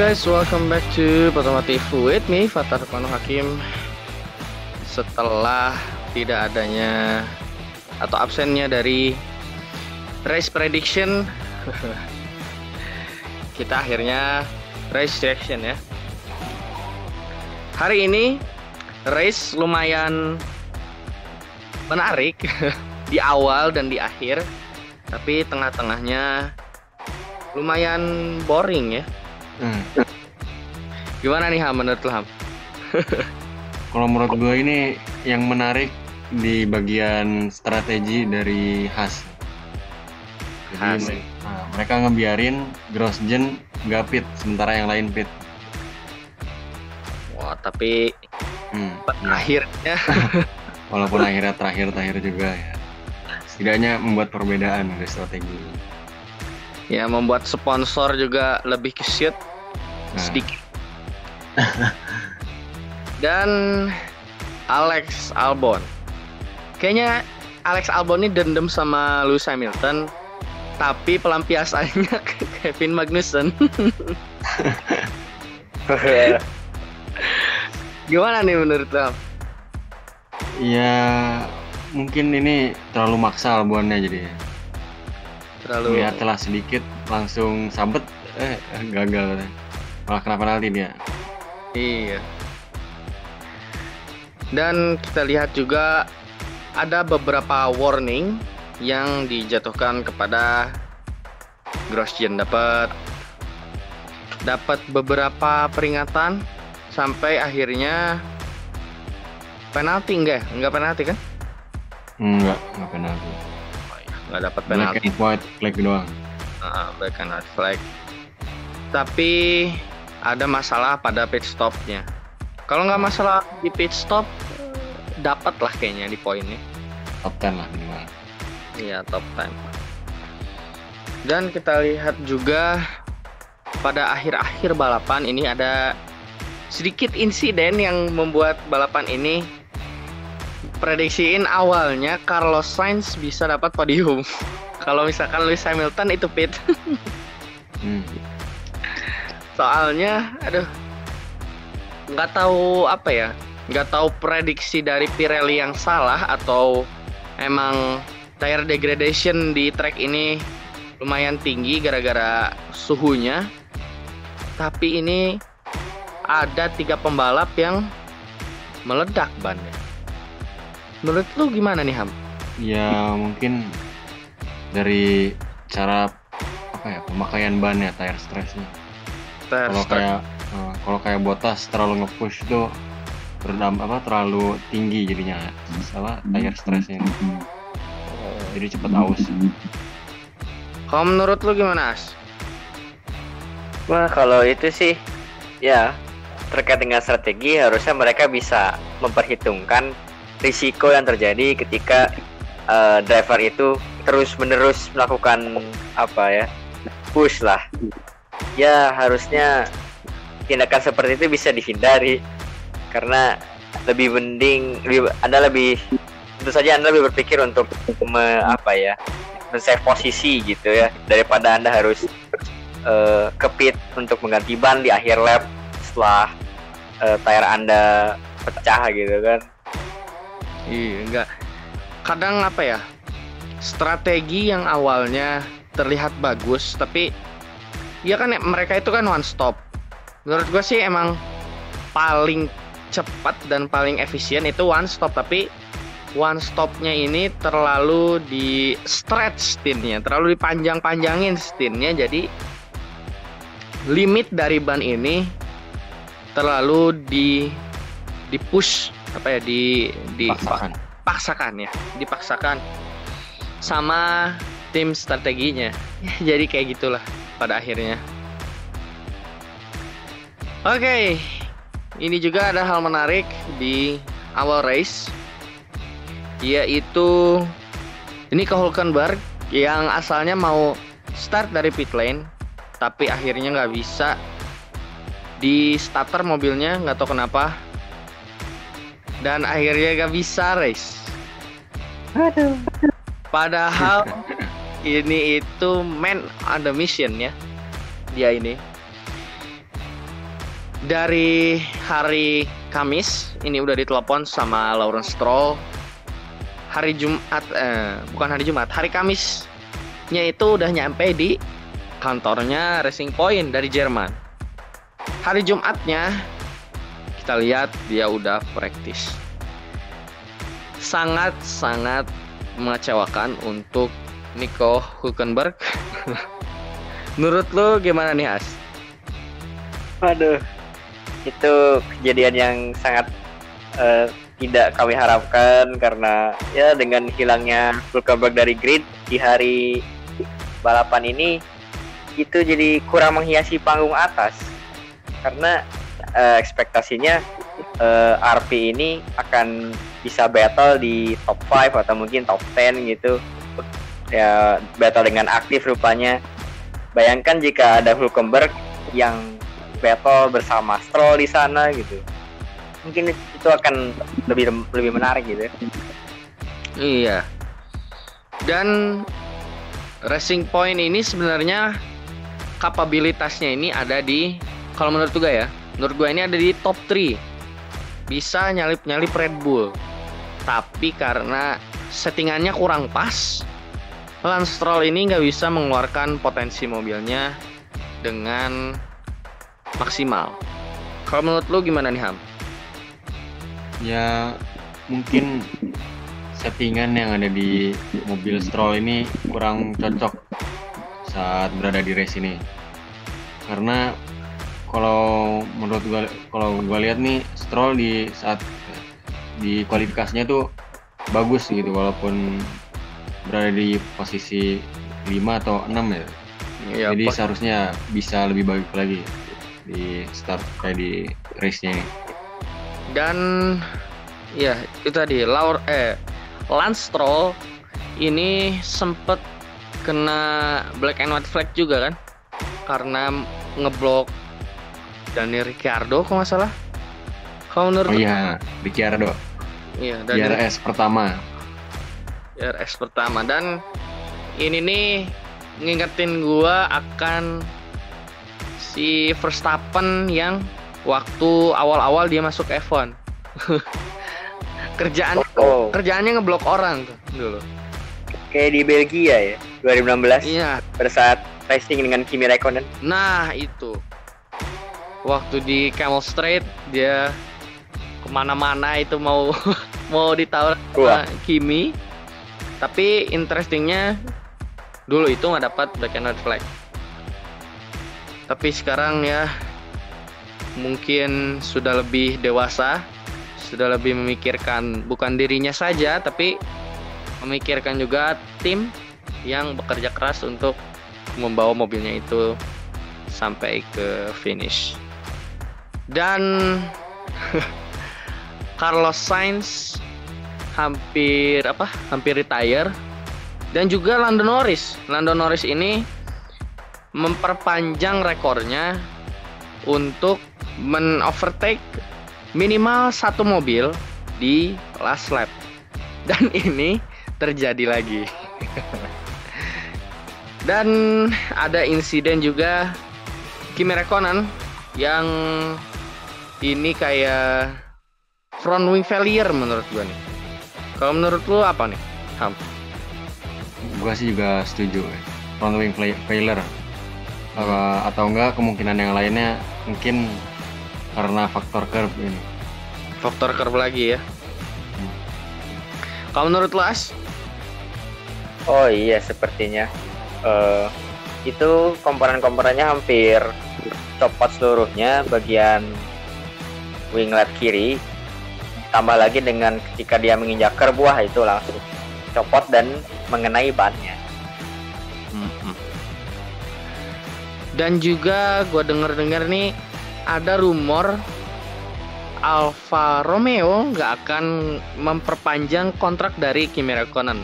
guys, welcome back to Otomotif with me Fatar Kono Hakim. Setelah tidak adanya atau absennya dari race prediction, kita akhirnya race reaction ya. Hari ini race lumayan menarik di awal dan di akhir, tapi tengah-tengahnya lumayan boring ya. Hmm. Gimana nih Ham menurut lo Ham? Kalau menurut gue ini yang menarik di bagian strategi dari Has. Jadi me- nah, mereka ngebiarin Grosjean nggak pit, sementara yang lain pit. Wah tapi Hmm, ya. akhirnya Walaupun akhirnya terakhir-terakhir juga ya. Setidaknya membuat perbedaan dari strategi. ya membuat sponsor juga lebih ke shoot Nah, sedikit. Dan Alex Albon. Kayaknya Alex Albon ini dendam sama Lewis Hamilton, tapi pelampiasannya ke Kevin Magnussen. Gimana nih menurut lo? Ya mungkin ini terlalu maksa Albonnya jadi ya. Terlalu Lihat telah sedikit langsung sabet eh, gagal malah kena penalti dia. Iya. Dan kita lihat juga ada beberapa warning yang dijatuhkan kepada Grosjean dapat dapat beberapa peringatan sampai akhirnya penalti enggak? Enggak penalti kan? Enggak, enggak penalti. Enggak dapat Black penalti. and white flag doang. Ah, black and white flag. Tapi ada masalah pada pit stopnya. Kalau nggak masalah di pit stop, dapat lah kayaknya di poinnya. Top 10 lah minimal. Iya top 10. Dan kita lihat juga pada akhir-akhir balapan ini ada sedikit insiden yang membuat balapan ini prediksiin awalnya Carlos Sainz bisa dapat podium. Kalau misalkan Lewis Hamilton itu pit. Hmm. Soalnya aduh nggak tahu apa ya nggak tahu prediksi dari Pirelli yang salah atau emang tire degradation di track ini lumayan tinggi gara-gara suhunya tapi ini ada tiga pembalap yang meledak bannya menurut lu gimana nih Ham? Ya mungkin dari cara apa ya pemakaian ban ya tire stressnya. Kalau kayak eh, kalau kayak botas terlalu nge-push tuh berdam apa terlalu tinggi jadinya apa tire stressnya jadi cepet aus. kalau menurut lu gimana As? Wah kalau itu sih ya terkait dengan strategi harusnya mereka bisa memperhitungkan risiko yang terjadi ketika eh, driver itu terus menerus melakukan apa ya push lah ya harusnya tindakan seperti itu bisa dihindari karena lebih mending lebih, anda lebih tentu saja anda lebih berpikir untuk me, apa ya men-save posisi gitu ya daripada anda harus eh, ke pit untuk mengganti ban di akhir lap setelah eh, tire anda pecah gitu kan Iya, enggak. Kadang apa ya? Strategi yang awalnya terlihat bagus, tapi ya kan mereka itu kan one stop. Menurut gue sih emang paling cepat dan paling efisien itu one stop, tapi one stopnya ini terlalu di stretch stinnya, terlalu dipanjang-panjangin stinnya, jadi limit dari ban ini terlalu di di push apa ya di di Paksakan. paksakan ya dipaksakan sama tim strateginya Ya, jadi kayak gitulah pada akhirnya. Oke ini juga ada hal menarik di awal race yaitu ini ke Hulkenberg yang asalnya mau start dari pit lane tapi akhirnya nggak bisa. Di starter mobilnya nggak tahu kenapa. Dan akhirnya gak bisa race. Padahal ini itu man on the mission ya. Dia ini. dari hari Kamis ini udah ditelepon sama Lawrence Stroll. Hari Jumat eh, bukan hari Jumat hari Kamisnya itu udah nyampe di kantornya Racing Point dari Jerman. Hari Jumatnya kita lihat dia udah praktis. Sangat sangat mengecewakan untuk Nico Hulkenberg. Menurut lo gimana nih As? Waduh, itu kejadian yang sangat uh, tidak kami harapkan karena ya dengan hilangnya Hulkenberg dari grid di hari balapan ini itu jadi kurang menghiasi panggung atas. Karena uh, ekspektasinya uh, eh, RP ini akan bisa battle di top 5 atau mungkin top 10 gitu ya battle dengan aktif rupanya. Bayangkan jika ada Hulkenberg yang battle bersama Stroll di sana gitu. Mungkin itu akan lebih lebih menarik gitu iya. Dan Racing Point ini sebenarnya kapabilitasnya ini ada di kalau menurut gue ya menurut gue ini ada di top 3 bisa nyalip-nyalip Red Bull. Tapi karena settingannya kurang pas Lance Stroll ini nggak bisa mengeluarkan potensi mobilnya dengan maksimal. Kalau menurut lu gimana nih Ham? Ya mungkin settingan yang ada di mobil Stroll ini kurang cocok saat berada di race ini. Karena kalau menurut gua kalau gua lihat nih Stroll di saat di kualifikasinya tuh bagus gitu walaupun berada di posisi 5 atau 6 ya. ya Jadi seharusnya bisa lebih baik lagi di start kayak di race-nya ini. Dan ya itu tadi Laur eh Lance Stroll ini sempet kena black and white flag juga kan karena ngeblok Daniel Ricciardo kok nggak salah. Kalau menurut Oh iya, Ricciardo. Iya, dan pertama. RS pertama. Dan ini nih ngingetin gua akan si Verstappen yang waktu awal-awal dia masuk F1 kerjaan oh. kerjaannya ngeblok orang tuh dulu. Kayak di Belgia ya 2016 iya. pada saat racing dengan Kimi Räikkönen. Nah itu. Waktu di Camel Straight dia ke mana-mana itu mau mau ditawar sama Kimi tapi interestingnya dulu itu nggak dapat black and white flag. Tapi sekarang ya mungkin sudah lebih dewasa sudah lebih memikirkan bukan dirinya saja tapi memikirkan juga tim yang bekerja keras untuk membawa mobilnya itu sampai ke finish. Dan Carlos Sainz hampir apa hampir retire dan juga Lando Norris Lando Norris ini memperpanjang rekornya untuk men-overtake minimal satu mobil di last lap. Dan ini terjadi lagi. Dan ada insiden juga Kimi Räikkönen yang ini kayak front wing failure menurut gue nih. Kalau menurut lu apa nih, Ham? Gua sih juga setuju. Front wing failure uh, atau enggak kemungkinan yang lainnya mungkin karena faktor curve ini faktor curve lagi ya hmm. kalau menurut lo As? oh iya sepertinya uh, itu komponen-komponennya hampir copot seluruhnya bagian winglet kiri tambah lagi dengan ketika dia menginjak wah itu langsung copot dan mengenai bannya. Dan juga gue denger-dengar nih ada rumor Alfa Romeo nggak akan memperpanjang kontrak dari Kimi Räikkönen.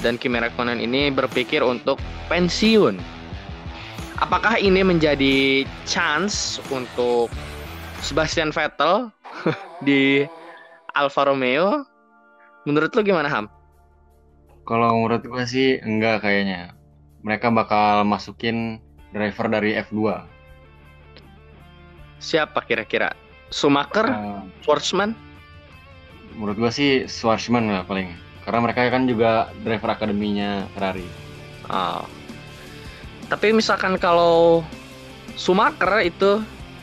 Dan Kimi Räikkönen ini berpikir untuk pensiun. Apakah ini menjadi chance untuk Sebastian Vettel di Alfa Romeo? Menurut lo gimana Ham? Kalau menurut gue sih enggak kayaknya. Mereka bakal masukin driver dari F2. siapa kira-kira? Schumacher, uh, Schwarzman? Menurut gua sih Schwarzman lah paling. Karena mereka kan juga driver akademinya Ferrari. Oh. Tapi misalkan kalau Schumacher itu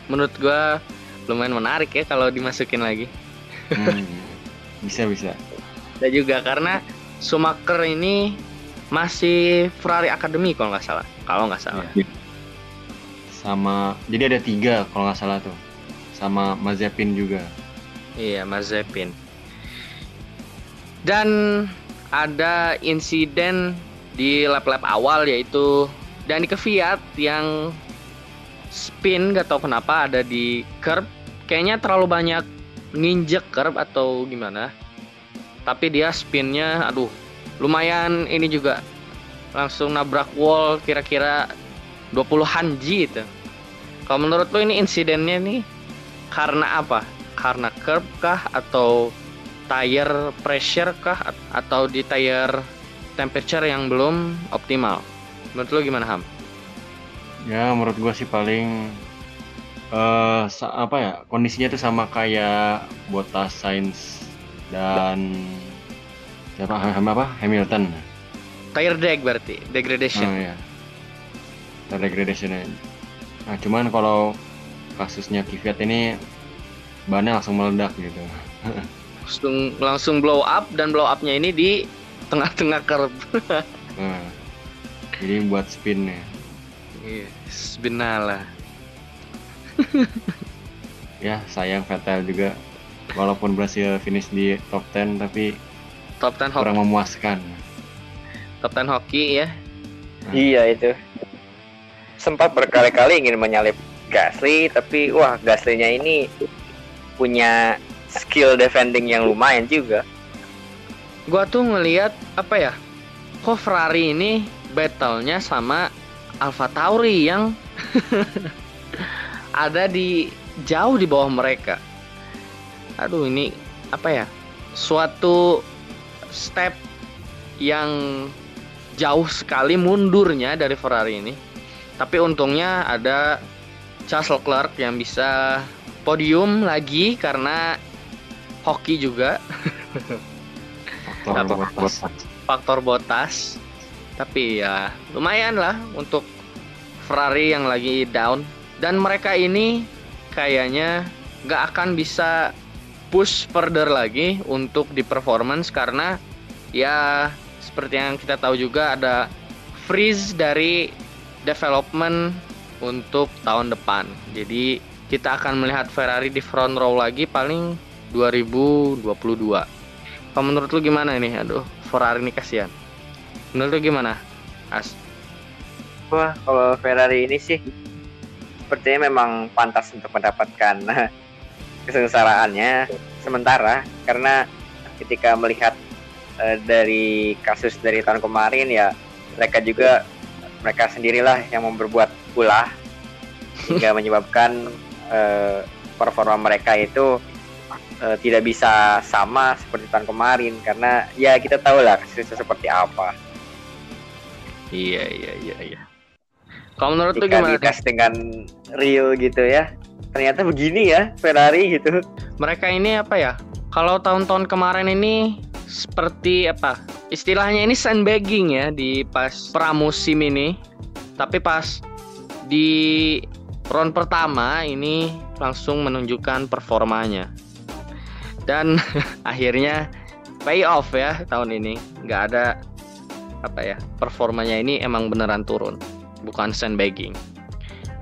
menurut gua lumayan menarik ya kalau dimasukin lagi. Hmm, bisa bisa. Dan juga karena Schumacher ini masih Ferrari Academy kalau nggak salah. Kalau nggak salah. Ya. Sama, jadi ada tiga kalau nggak salah tuh. Sama Mazepin juga. Iya Mazepin. Dan ada insiden di lap-lap awal yaitu Dani Kvyat yang spin gak tau kenapa ada di curb kayaknya terlalu banyak nginjek curb atau gimana tapi dia spinnya aduh lumayan ini juga langsung nabrak wall kira-kira 20 G itu kalau menurut lo ini insidennya nih karena apa karena curb kah atau tire pressure kah atau di tire temperature yang belum optimal. Menurut lo gimana Ham? Ya menurut gua sih paling uh, apa ya kondisinya itu sama kayak Bottas, Sainz dan siapa apa Hamilton. Tire drag berarti degradation. Oh ya. Tire degradation. Nah cuman kalau kasusnya Kvyat ini bannya langsung meledak gitu. langsung langsung blow up dan blow upnya ini di tengah-tengah curb. nah, jadi buat spinnya. Iya, spinala. ya sayang Vettel juga walaupun berhasil finish di top 10 tapi top 10 kurang hoki. memuaskan. Top 10 hoki ya. Nah. Iya itu. Sempat berkali-kali ingin menyalip Gasly tapi wah Gasly-nya ini punya skill defending yang lumayan juga. Gua tuh ngelihat apa ya? Kok Ferrari ini battle-nya sama Alfa Tauri yang ada di jauh di bawah mereka. Aduh ini apa ya? Suatu step yang jauh sekali mundurnya dari Ferrari ini. Tapi untungnya ada Charles Leclerc yang bisa podium lagi karena hoki juga faktor botas faktor botas tapi ya lumayan lah untuk Ferrari yang lagi down dan mereka ini kayaknya gak akan bisa push further lagi untuk di performance karena ya seperti yang kita tahu juga ada freeze dari development untuk tahun depan jadi kita akan melihat Ferrari di front row lagi paling 2022. Kalau menurut lu gimana ini? Aduh, Ferrari ini kasihan. Menurut lu gimana? As. Wah, kalau Ferrari ini sih sepertinya memang pantas untuk mendapatkan kesengsaraannya sementara karena ketika melihat uh, dari kasus dari tahun kemarin ya mereka juga mereka sendirilah yang memperbuat ulah hingga menyebabkan uh, performa mereka itu uh, tidak bisa sama seperti tahun kemarin karena ya kita tahu lah kasusnya seperti apa. Iya iya iya iya. Kalau menurut lu gimana? Dikas dengan real gitu ya. Ternyata begini ya Ferrari gitu. Mereka ini apa ya? Kalau tahun-tahun kemarin ini seperti apa? Istilahnya ini sandbagging ya di pas pramusim ini. Tapi pas di round pertama ini langsung menunjukkan performanya dan akhirnya pay off ya tahun ini nggak ada apa ya performanya ini emang beneran turun bukan sandbagging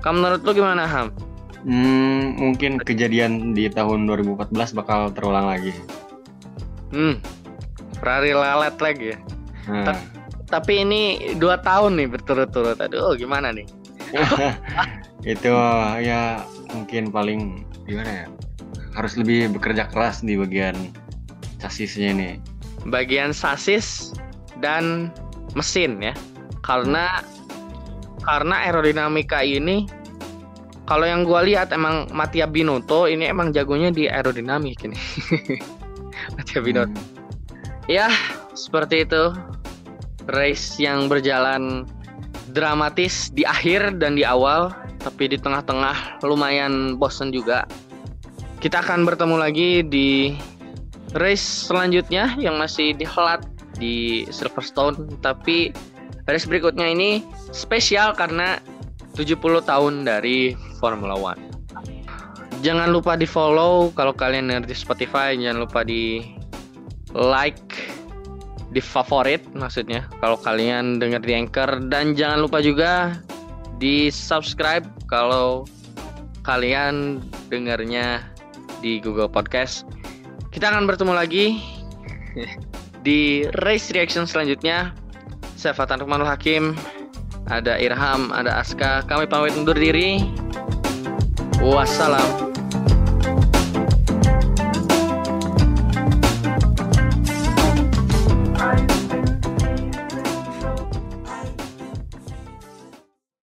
kamu menurut lu gimana Ham? Hmm, mungkin kejadian di tahun 2014 bakal terulang lagi. Hmm, Ferrari lalat lagi ya. Hmm. Ta tapi ini dua tahun nih berturut-turut. Aduh, gimana nih? itu ya mungkin paling gimana ya harus lebih bekerja keras di bagian sasisnya ini bagian sasis dan mesin ya karena karena aerodinamika ini kalau yang gue lihat emang Mattia Binotto ini emang jagonya di aerodinamik ini Mattia Binotto hmm. ya seperti itu race yang berjalan dramatis di akhir dan di awal tapi di tengah-tengah lumayan bosen juga. Kita akan bertemu lagi di race selanjutnya yang masih dihelat di Silverstone, tapi race berikutnya ini spesial karena 70 tahun dari Formula One. Jangan lupa di follow kalau kalian di Spotify, jangan lupa di like, di favorit maksudnya kalau kalian dengar di Anchor dan jangan lupa juga di subscribe kalau kalian dengarnya di Google Podcast. Kita akan bertemu lagi di race reaction selanjutnya. Saya Fatan Rukmanul Hakim, ada Irham, ada Aska. Kami pamit undur diri. Wassalam.